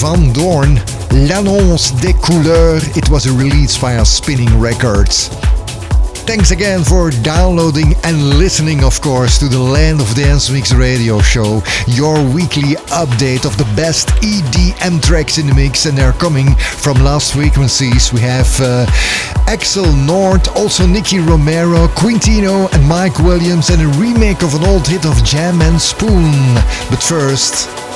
Van Doorn, L'Annonce des Couleurs. It was a release via Spinnin' Records. Thanks again for downloading and listening, of course, to the Land of Dance Mix radio show, your weekly update of the best EDM tracks in the mix, and they're coming from Lost Frequencies. We have uh, Axel North, also Nicky Romero, Quintino, and Mike Williams, and a remake of an old hit of Jam and Spoon. But first,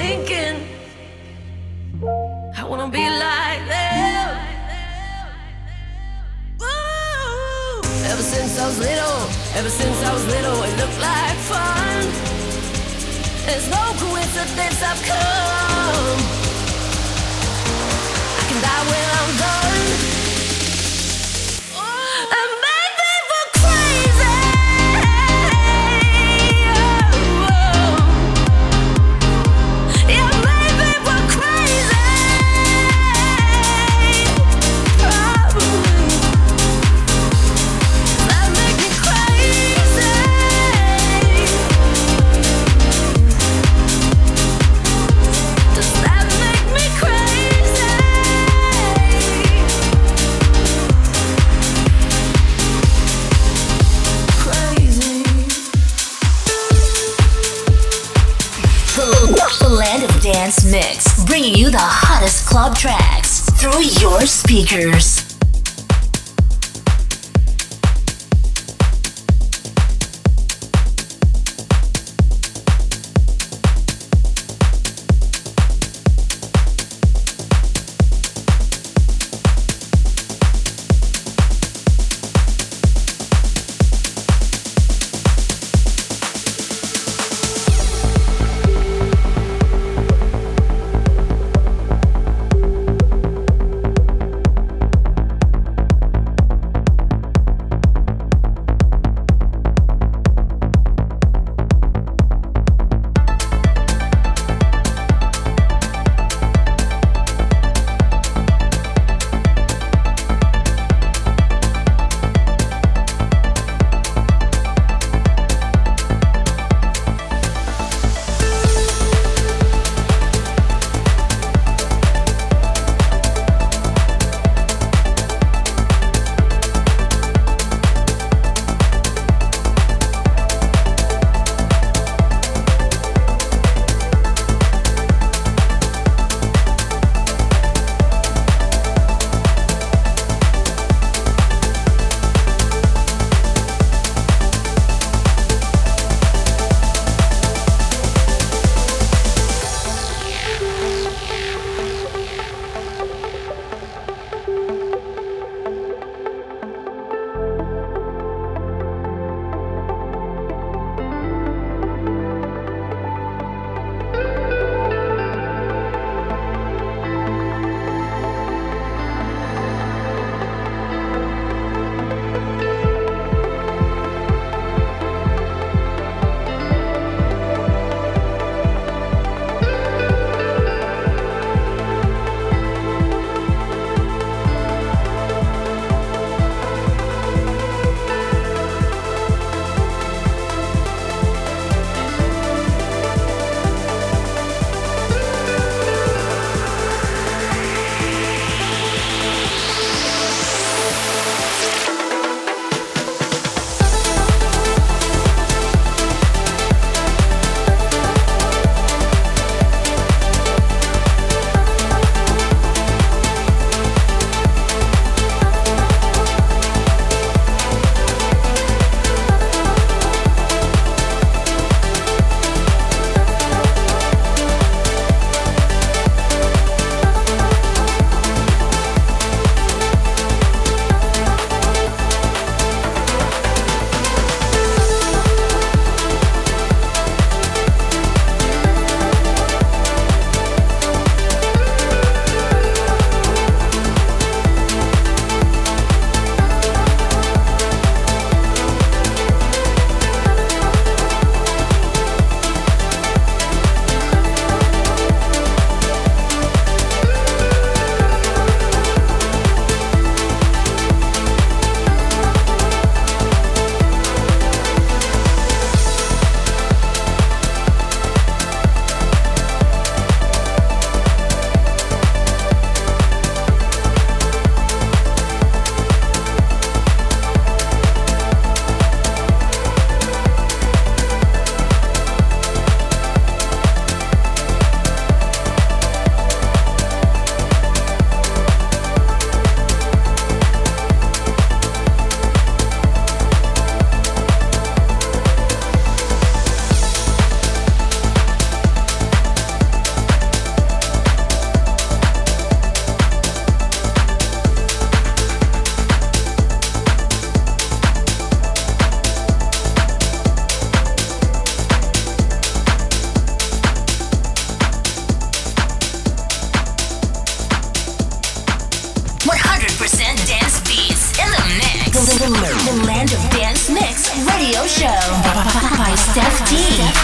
sinking. I wanna be like them. Ooh. Ever since I was little, ever since I was little, it looked like fun. There's no coincidence I've come. I can die when I'm done. bringing you the hottest club tracks through your speakers.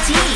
T.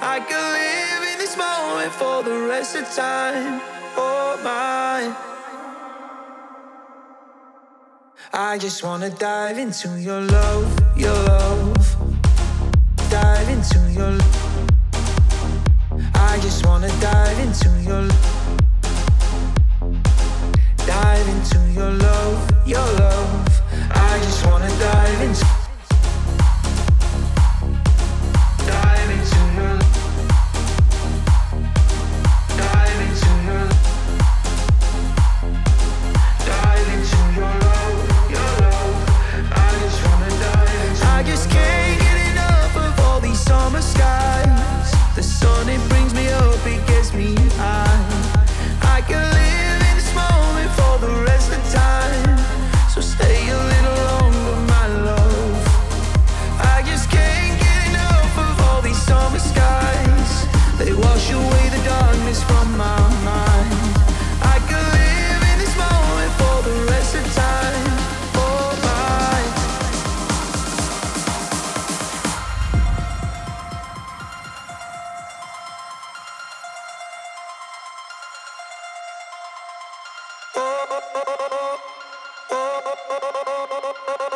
I could live in this moment for the rest of time for my I just wanna dive into your love, your love. Dive into your love. I just wanna dive into your love. Dive into your love, your love. I just wanna dive into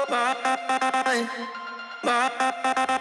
my, my.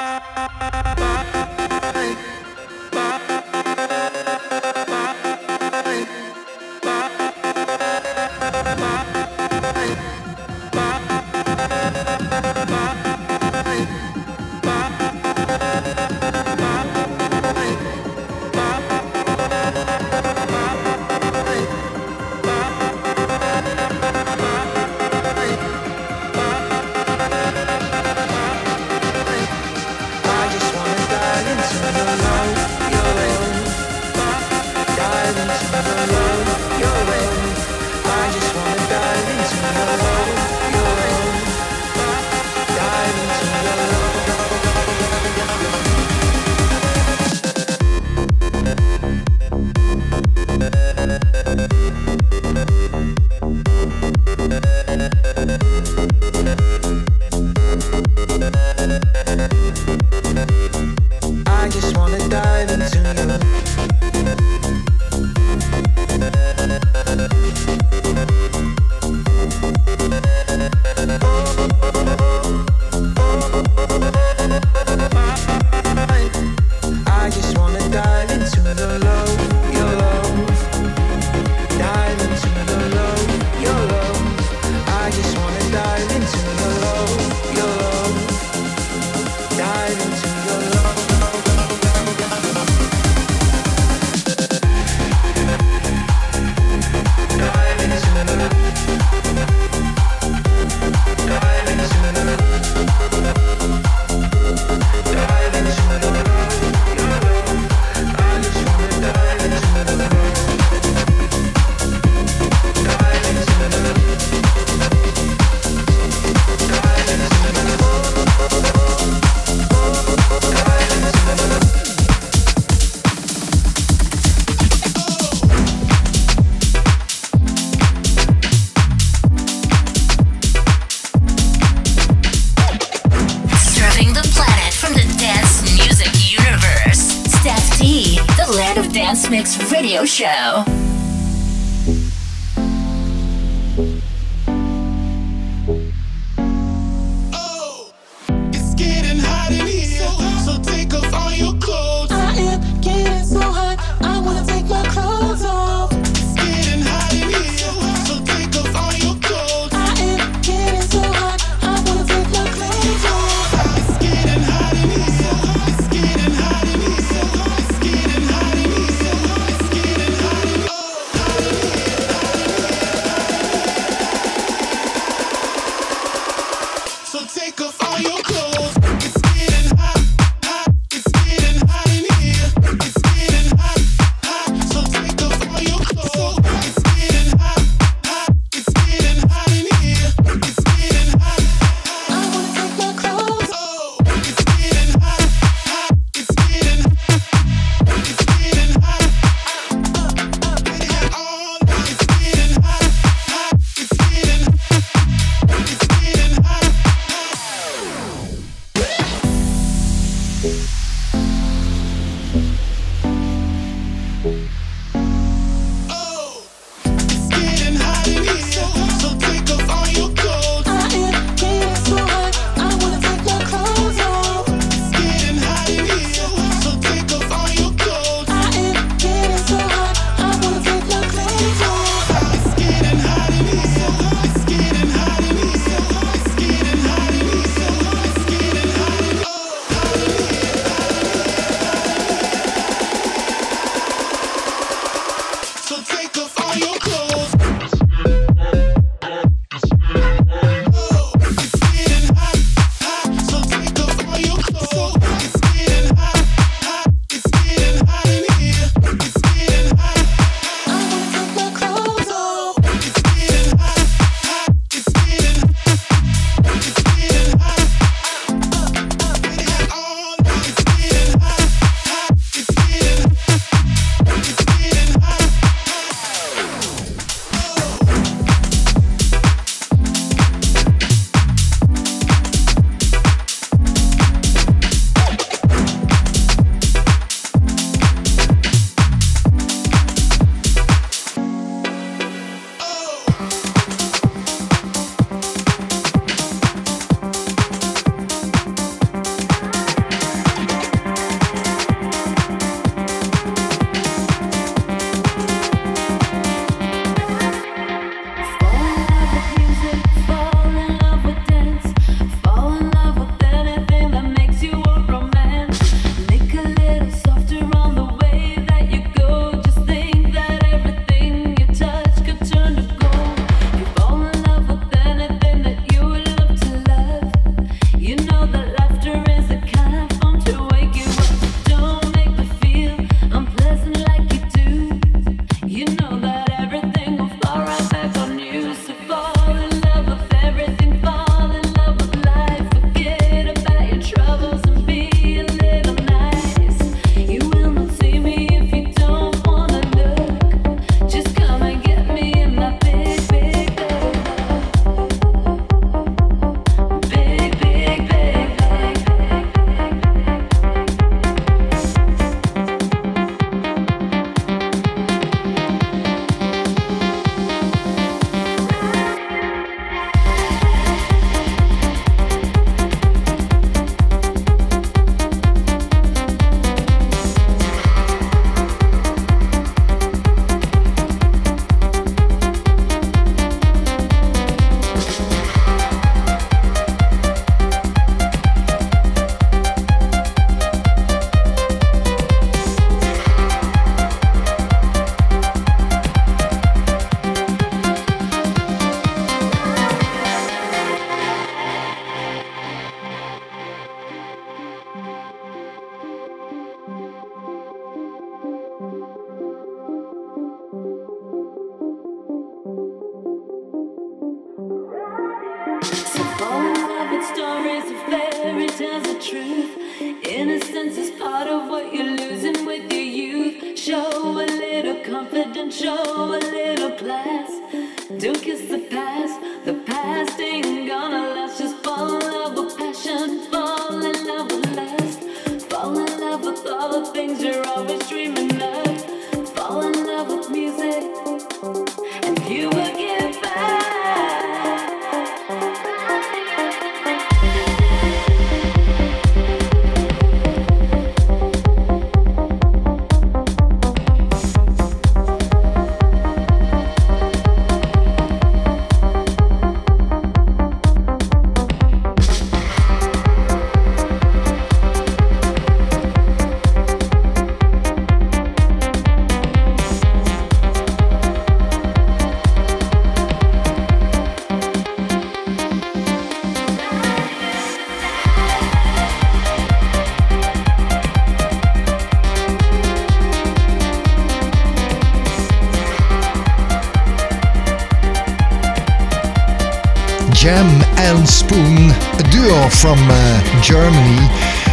From uh, Germany.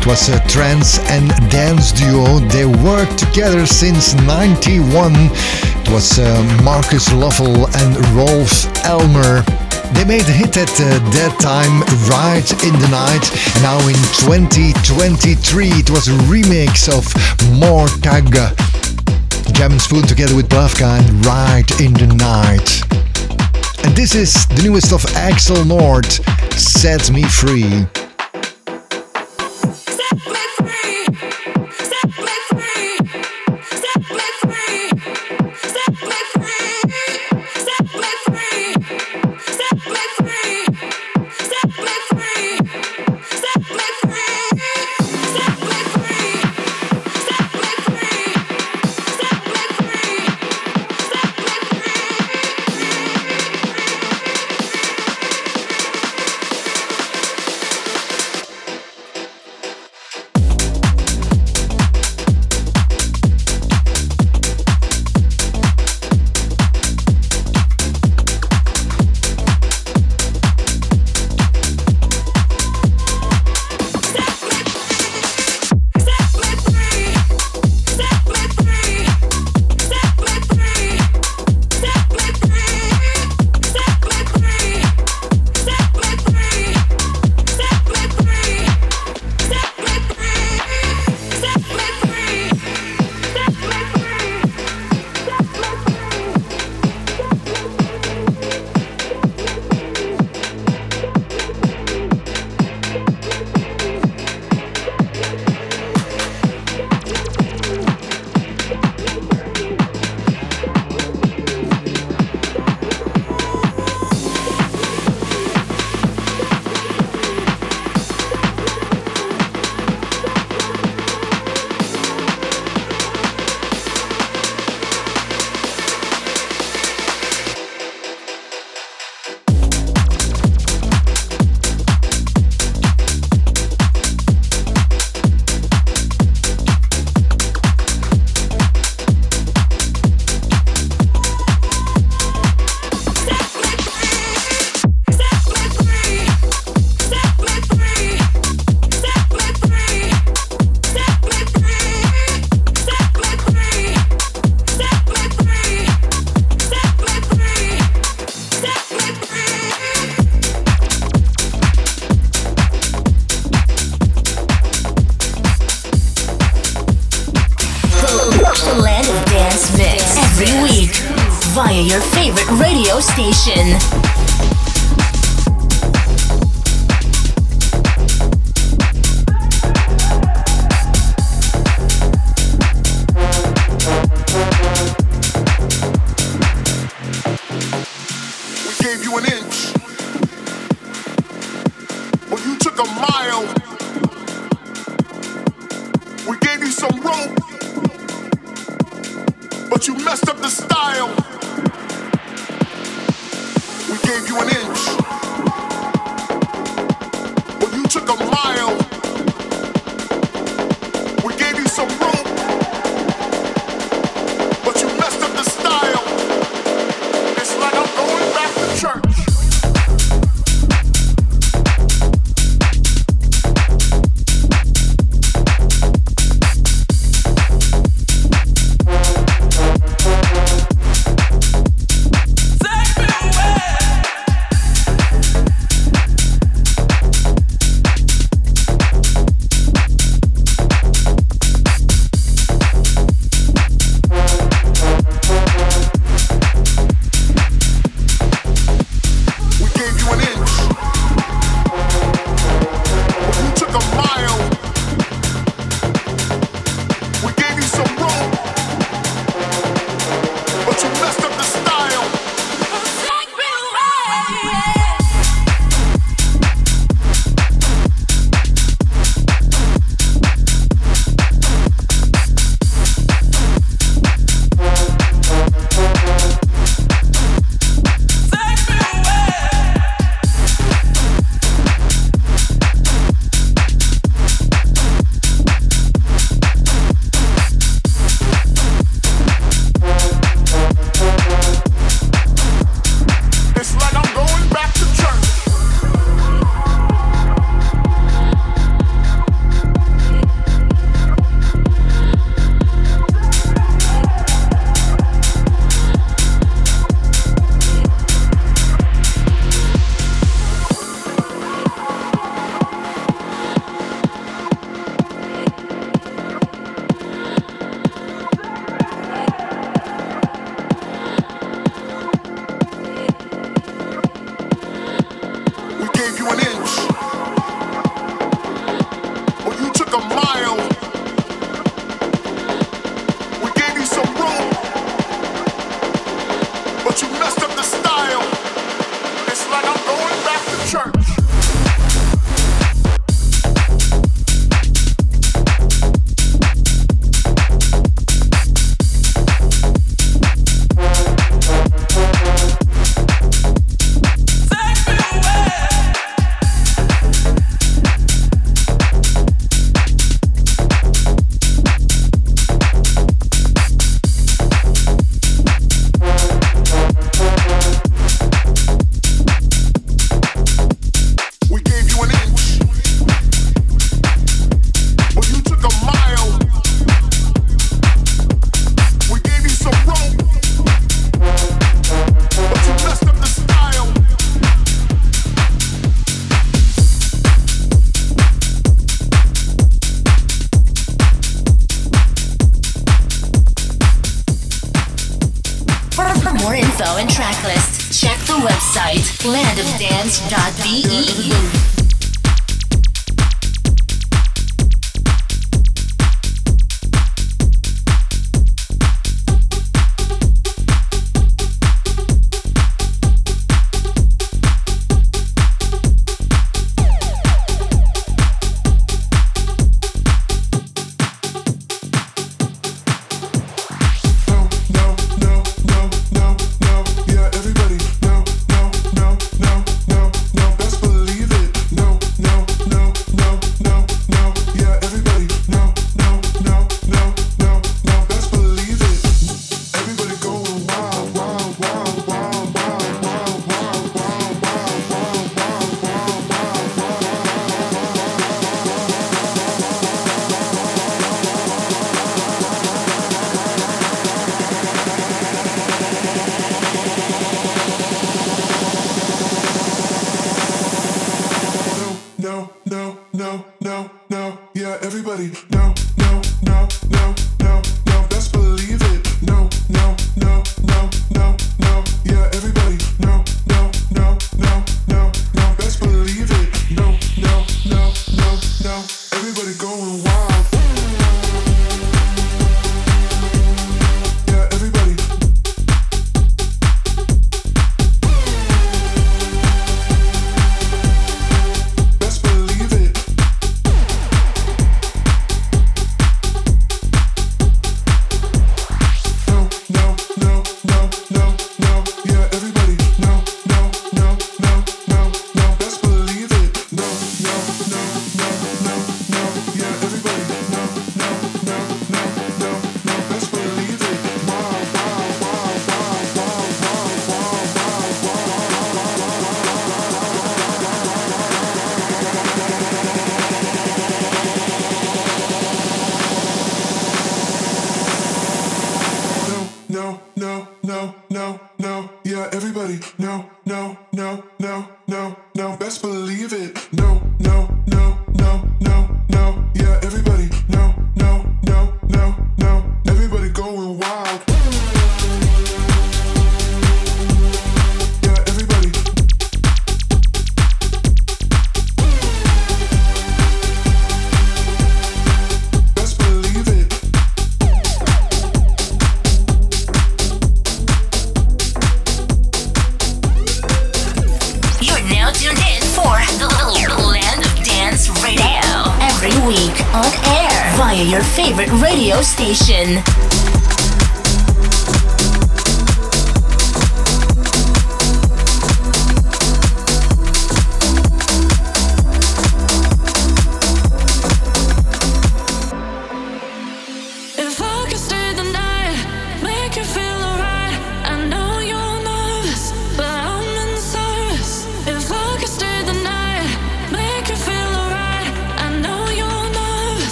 It was a trance and dance duo. They worked together since 91. It was uh, Markus Loffel and Rolf Ellmer. They made a hit at uh, that time, Right in the Night. Now in 2023, it was a remix of More Tag. Jam Spoon together with Plavka and Right in the Night. And this is the newest of Axel North set me free. Station. Station.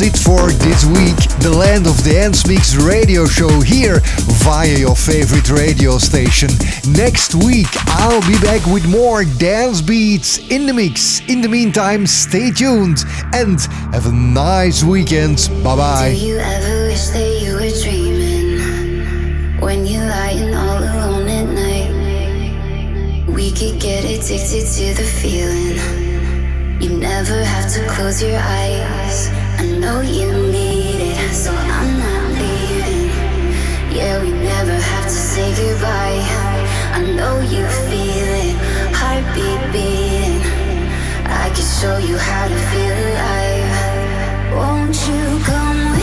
It for this week. The Land of Dance Mix radio show here via your favorite radio station. Next week, I'll be back with more dance beats in the mix. In the meantime, stay tuned and have a nice weekend. Bye bye. Do you ever wish that you were dreaming when you're lying all alone at night? We could get addicted to the feeling. You never have to close your eyes. I know you need it, so I'm not leaving. Yeah, we never have to say goodbye. I know you feel it, heartbeat beating. I can show you how to feel alive. Won't you come with